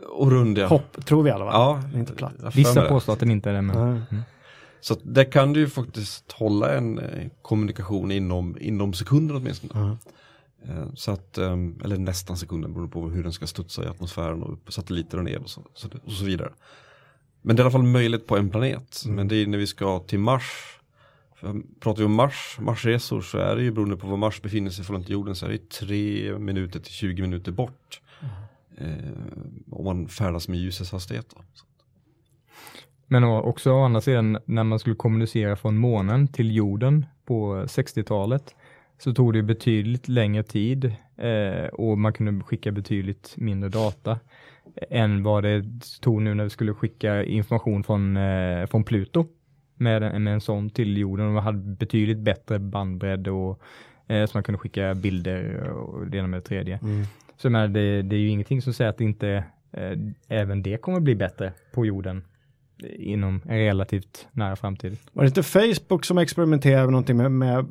Och rund ja. Hopp, tror vi alla va? Ja. Inte platt. Vissa påstår att den inte är det. Men... Mm. Så där kan du ju faktiskt hålla en eh, kommunikation inom, inom sekunder åtminstone. Eh, så att, ehm, eller nästan sekunden beroende på hur den ska studsa i atmosfären och upp satelliter och ner och så, och så vidare. Men det är i alla fall möjligt på en planet. Mm. Men det är när vi ska till Mars. För pratar vi om Mars, Marsresor så är det ju beroende på var Mars befinner sig från jorden så är det tre minuter till 20 minuter bort. Mm. Eh, om man färdas med ljusets hastighet. Då. Men också å andra sidan när man skulle kommunicera från månen till jorden på 60-talet så tog det betydligt längre tid eh, och man kunde skicka betydligt mindre data än vad det tog nu när vi skulle skicka information från, eh, från Pluto med, med en sån till jorden och man hade betydligt bättre bandbredd och eh, så man kunde skicka bilder och det ena med det tredje. Mm. Så men det, det är ju ingenting som säger att inte eh, även det kommer bli bättre på jorden inom en relativt nära framtid. Var det inte Facebook som experimenterade med någonting med, med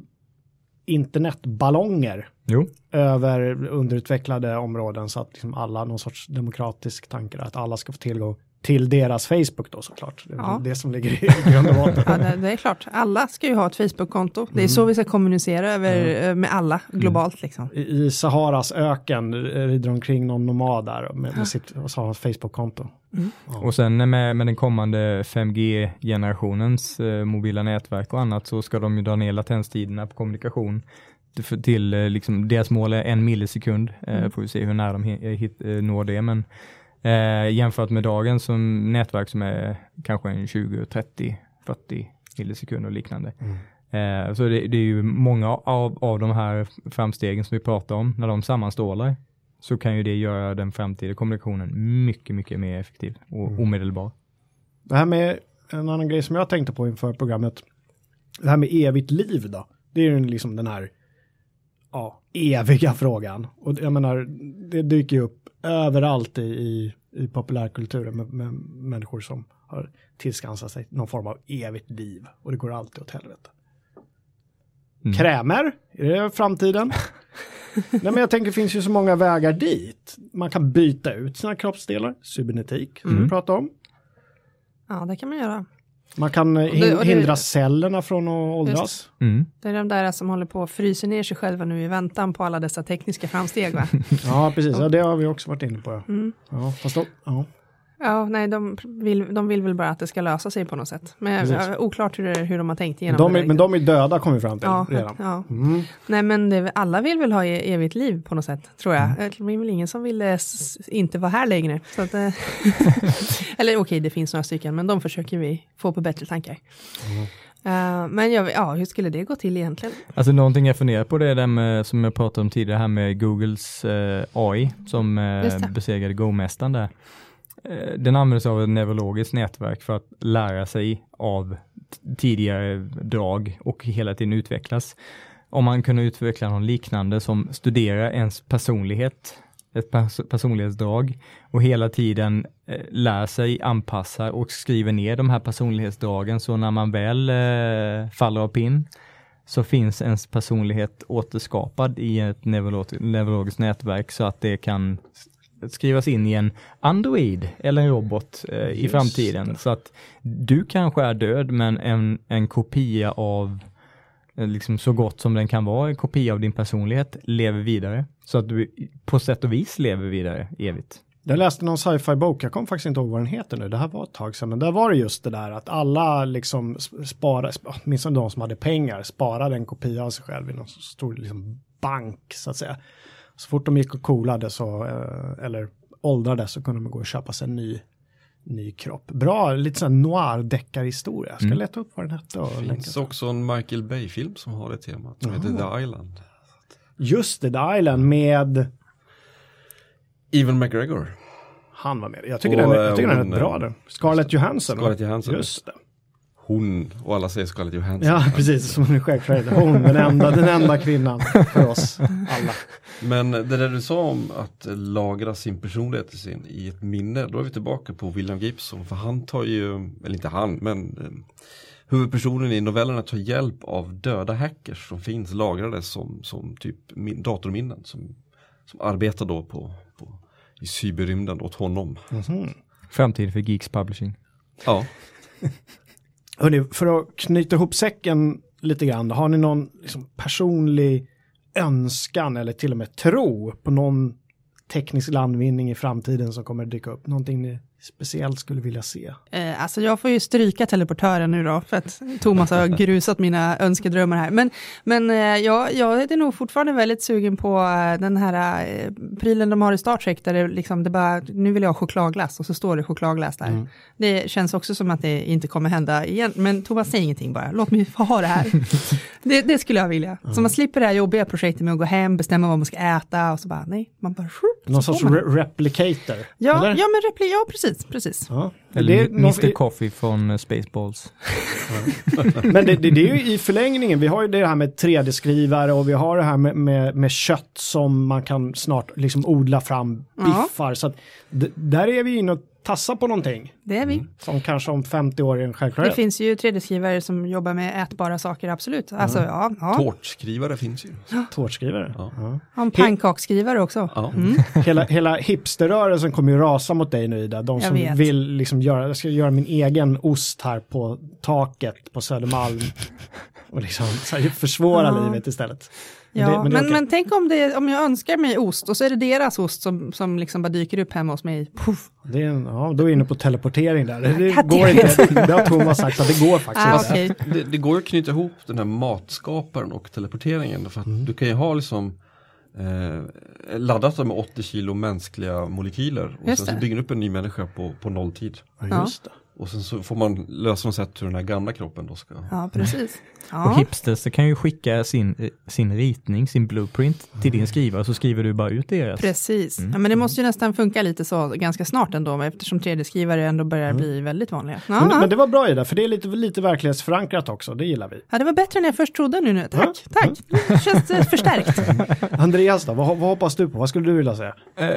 internetballonger jo. över underutvecklade områden så att liksom alla, någon sorts demokratisk tanke att alla ska få tillgång till deras Facebook då såklart. Det är Ja. det som ligger i grund och botten. Ja, det, det är klart, alla ska ju ha ett Facebook-konto. Det är så vi ska kommunicera över, eh, med alla globalt. Liksom. I i Saharas öken rider omkring någon nomad där med, med sitt och så har han ett Facebook-konto. Och sen med, med den kommande 5G-generationens eh, mobila nätverk och annat så ska de ju dra ner latenstiderna på kommunikation till, eh, liksom, deras mål är en millisekund. Eh, får vi se hur nära de hi- hit, eh, når det. Men eh, jämfört med dagens som nätverk som är kanske en 20, 30, 40 millisekunder och liknande. Eh, så det, det är ju många av, av de här framstegen som vi pratar om, när de sammanstrålar så kan ju det göra den framtida kommunikationen mycket, mycket mer effektiv och omedelbar. Det här med en annan grej som jag tänkte på inför programmet. Det här med evigt liv då. Det är ju liksom den här ja, eviga frågan. Och jag menar, det dyker ju upp överallt i, i, i populärkulturen med, med människor som har tillskansat sig någon form av evigt liv. Och det går alltid åt helvete. Mm. Krämer, är det framtiden? Nej men jag tänker det finns ju så många vägar dit. Man kan byta ut sina kroppsdelar, cybernetik som Mm. vi pratade om. Ja, det kan man göra. Man kan eh, det- hin- och det- hindra cellerna från att åldras. Mm. Det är de där som håller på att frysa ner sig själva nu i väntan på alla dessa tekniska framsteg. Va? Ja, precis. Ja, det har vi också varit inne på. Ja, Mm. ja fast då, ja. Ja, nej, de vill, de vill väl bara att det ska lösa sig på något sätt. Men Precis. oklart hur, det, hur de har tänkt igenom De det. är, men de är döda kom vi fram till ja, redan. ja. Mm. Nej, men det, alla vill väl ha e- evigt liv på något sätt, tror jag. Det är väl ingen som vill eh, s- inte vara här längre. Så att, eh, eller okej, det finns några stycken, men de försöker vi få på bättre tankar. Eh, men jag, ja, hur skulle det gå till egentligen? Alltså någonting jag funderar på det är det med, som jag pratade om tidigare här med Googles eh, AI som det. besegrade Go-mästaren där. Eh, den använder sig av ett neurologiskt nätverk för att lära sig av tidigare drag och hela tiden utvecklas. Om man kunde utveckla någon liknande som studerar ens personlighet, ett pers- personlighetsdrag och hela tiden eh, lär sig, anpassar och skriver ner de här personlighetsdragen så när man väl eh, faller av pinn så finns ens personlighet återskapad i ett neurologiskt nätverk så att det kan skrivas in i en Android eller en robot eh, i framtiden. det. Så att du kanske är död men en, en kopia av eh, liksom så gott som den kan vara, en kopia av din personlighet lever vidare. Så att du på sätt och vis lever vidare evigt. Jag läste någon sci-fi bok, jag kommer faktiskt inte ihåg vad den heter nu, det här var ett tag sedan, men där var det just det där att alla liksom sp- sparar, sp- åtminstone de som hade pengar, sparade en kopia av sig själv i någon stor liksom bank så att säga. Så fort de gick och coolade så, eh, eller åldrades så kunde de gå och köpa sig en ny, ny kropp. Bra, lite sån noir deckarhistoria. Jag ska Mm. leta upp vad den hette och Det finns också en Michael Bay-film som har det temat, som heter The Island. Just det, The Island med, Evan McGregor. han var med. Jag tycker, Och, den, är- jag tycker den är hon, rätt bra eh, den. Scarlett Johansson. Scarlett Johansson. Just det. Hon, och alla säger Scarlett Johansson. Ja, precis. Som en självklarhet. Hon, den enda, den enda kvinnan för oss alla. Men det där du sa om att lagra sin personlighet i, sin, i ett minne, då är vi tillbaka på William Gibson. För han tar ju, eller inte han, men eh, huvudpersonen i novellerna tar hjälp av döda hackers som finns lagrade som, som typ min, datorminnen. Som, som arbetar då på, på, i cyberrymden åt honom. Mhm. Framtid för Geeks Publishing. Ja, Hörrni, för att knyta ihop säcken lite grann, har ni någon liksom, personlig önskan eller till och med tro på någon teknisk landvinning i framtiden som kommer att dyka upp? Någonting ni speciellt skulle vilja se? Eh, alltså jag får ju stryka teleportören nu då, för att Thomas har grusat mina önskedrömmar här. Men, men eh, jag, jag är nog fortfarande väldigt sugen på eh, den här eh, prylen de har i Star Trek, där det liksom, det bara, nu vill jag ha chokladglass, och så står det chokladglass där. Mm. Det känns också som att det inte kommer hända igen, men Thomas säger ingenting bara, låt mig få ha det här. det, det skulle jag vilja. Så man slipper det här jobbiga projektet med att gå hem, bestämma vad man ska äta, och så bara, nej, man bara, Någon sorts re- replicator? Ja, eller? ja, men repli- ja, precis, precis. Ja. Eller Det någon- Mr Coffee från eh, Spaceballs. Men det, det, det är ju i förlängningen, vi har ju det här med 3D-skrivare och vi har det här med, med, med kött som man kan snart liksom odla fram Ja. biffar. Så att d- där är vi inne och tassa på någonting Det är vi. som kanske om 50 år är en Det självklarhet. finns ju 3D-skrivare som jobbar med ätbara saker, absolut. Alltså, ja, ja. Tårtskrivare finns ju. Tårtskrivare. Ja. Ja. Har en pannkaksskrivare också. Ja. Hela, hela hipsterrörelsen kommer ju rasa mot dig nu Ida. De som vill liksom göra, jag ska göra min egen ost här på taket på Södermalm. Och liksom försvåra Ja. livet istället. Ja, det- men, det är men, okej. tänk om, det, om jag önskar mig ost och så är det deras ost som, som liksom bara dyker upp hemma hos mig. Puff. Det är en, ja, då är vi inne på teleportering där. Det, det går inte. Det har Thomas sagt att det går faktiskt Ah, okej. Det, det går att knyta ihop den här matskaparen och teleporteringen. För att du kan ju ha liksom eh, laddat med 80 kilo mänskliga molekyler. Och Just sen så bygger du upp en ny människa på, på nolltid. Ja, just det. Och sen så får man lösa något sätt hur den här gamla kroppen då ska... Ja, precis. Och Ja. hipsters kan ju skicka sin, eh, sin ritning, sin blueprint till din skrivare så skriver du bara ut deras. Precis, Mm. ja, men det måste ju nästan funka lite så ganska snart ändå, eftersom 3D-skrivare ändå börjar bli väldigt vanliga. Ja, Mm. Men, men det var bra Ida, för det är lite, lite verklighetsförankrat också. Det gillar vi. ja, det var bättre än jag först trodde nu. nu. Tack, tack. Det känns eh, förstärkt. Andreas då, vad, vad hoppas du på? Vad skulle du vilja säga? Eh,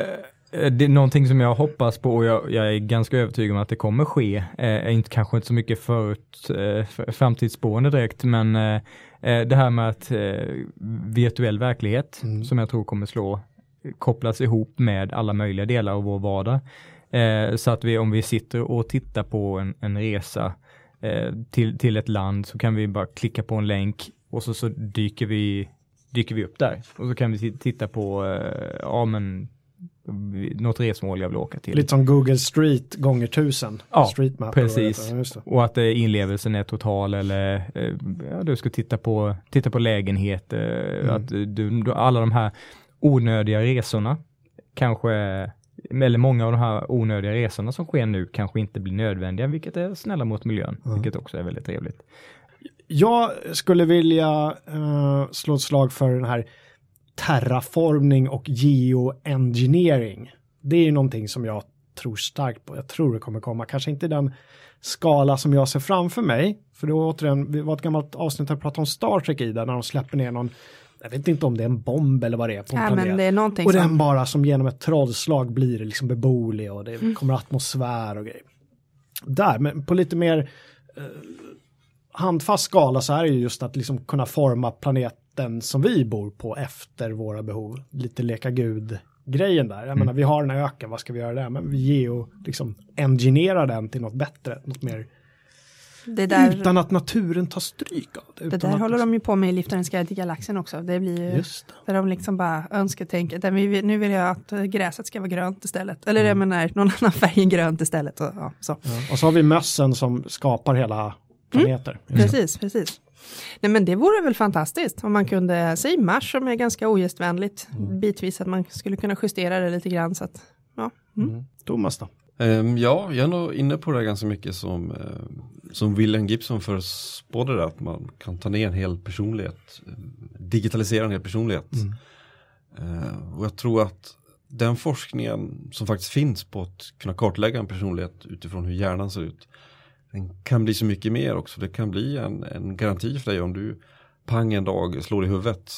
Det är någonting som jag hoppas på och jag, jag är ganska övertygad om att det kommer ske. Eh, inte, kanske inte så mycket förut, eh, framtidsspående direkt, men eh, eh, det här med att eh, virtuell verklighet, som jag tror kommer slå, kopplas ihop med alla möjliga delar av vår vardag. Eh, så att vi, om vi sitter och tittar på en, en resa eh, till, till ett land så kan vi bara klicka på en länk och så, så dyker, vi, dyker vi upp där. Och så kan vi ti- titta på, eh, ja men något resmål jag vill åka till. Lite som Google Street gånger tusen. Ja, Street Map, precis. Ja, det. Och att eh, inlevelsen är total eller eh, ja, du ska titta på, titta på lägenhet. Eh, Mm. att du, du, alla de här onödiga resorna kanske, eller många av de här onödiga resorna som sker nu kanske inte blir nödvändiga, vilket är snälla mot miljön, vilket också är väldigt trevligt. Jag skulle vilja eh, slå ett slag för den här terraformning och geoengineering. Det är ju någonting som jag tror starkt på. Jag tror det kommer komma, kanske inte den skala som jag ser framför mig. För då återigen, det var ett gammalt avsnitt där jag pratade om Star Trek i där, när de släpper ner någon, jag vet inte om det är en bomb eller vad det är på en Ja, planet. men det är och den som... bara som genom ett trollslag blir liksom beboelig och det kommer atmosfär och grejer. Där, men på lite mer eh, handfast skala så är det ju just att liksom kunna forma planeten som vi bor på efter våra behov. Lite leka gud grejen där. Jag menar, vi har en öken, vad ska vi göra där? Men vi geo, liksom, engineera den till något bättre, något mer, Det där, utan att naturen tar stryk av det. det där att, håller de ju på med i Liftarens guide till galaxen också. Det blir ju... Just det. Där de liksom bara önsketänker, där vi, nu vill jag att gräset ska vara grönt istället. Eller jag menar någon annan färg än grönt istället. Och, ja, så. Ja. Och så har vi mössen som skapar hela planeter. Precis, precis. Nej men det vore väl fantastiskt om man kunde, säg Mars som är ganska ogästvänligt, bitvis att man skulle kunna justera det lite grann så att, ja. Mm. Thomas då? Ehm, ja, jag är nog inne på det ganska mycket som, eh, som William Gibson förespådde det, att man kan ta ner en hel personlighet, eh, digitalisera en hel personlighet. Eh, och jag tror att den forskningen som faktiskt finns på att kunna kartlägga en personlighet utifrån hur hjärnan ser ut, den kan bli så mycket mer också. Det kan bli en, en garanti för dig om du pang en dag slår i huvudet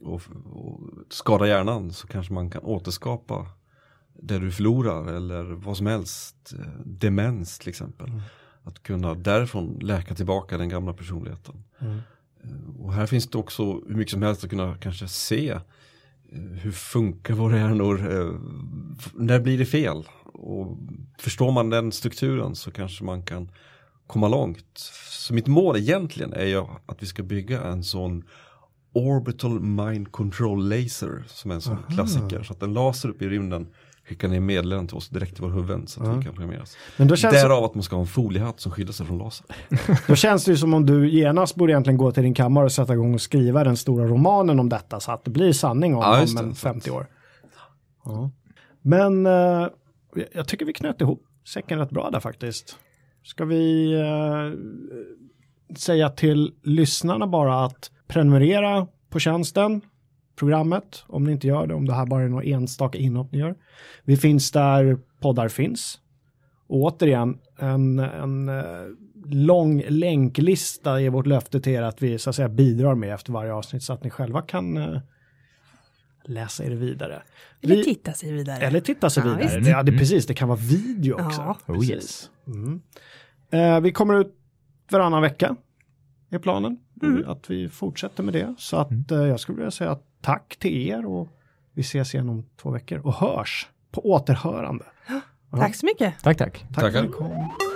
och, och skadar hjärnan så kanske man kan återskapa det du förlorar eller vad som helst. eh, Demens till exempel. Att kunna därifrån läka tillbaka den gamla personligheten. Eh, Och här finns det också hur mycket som helst att kunna kanske se eh, hur funkar våra hjärnor, när blir det fel? Och förstår man den strukturen så kanske man kan komma långt. Så mitt mål egentligen är ju att vi ska bygga en sån Orbital Mind Control Laser som är en sån klassiker. Så att en laser upp i rymden skickar ner meddelanden till oss direkt i våra huvuden så att vi kan programmeras. Men då känns, Därav att man ska ha en foliehatt som skyddar sig från laser. då känns det ju som om du genast borde egentligen gå till din kammare och sätta igång och skriva den stora romanen om detta så att det blir sanning om, Ja, om det, en sant. 50 år. Ja. Men eh, jag tycker vi knöt ihop säcken rätt bra där faktiskt. Ska vi eh, säga till lyssnarna bara att prenumerera på tjänsten, programmet, om ni inte gör det, om det här bara är något enstaka inhopp ni gör. Vi finns där poddar finns. Och återigen, en, en eh, lång länklista är vårt löfte till er att vi så att säga bidrar med efter varje avsnitt så att ni själva kan eh, läsa er vidare. Eller Vi- titta sig vidare. Eller titta sig Ja, vidare. visst. Ja, det, precis, det kan vara video också. Ja. Oh, yes. Mm. Eh, vi kommer ut varannan vecka, är planen. Mm. Att vi fortsätter med det. Så att eh, jag skulle vilja säga tack till er och vi ses igen om två veckor och hörs på återhörande. Tack så mycket. Tack, tack. Tack för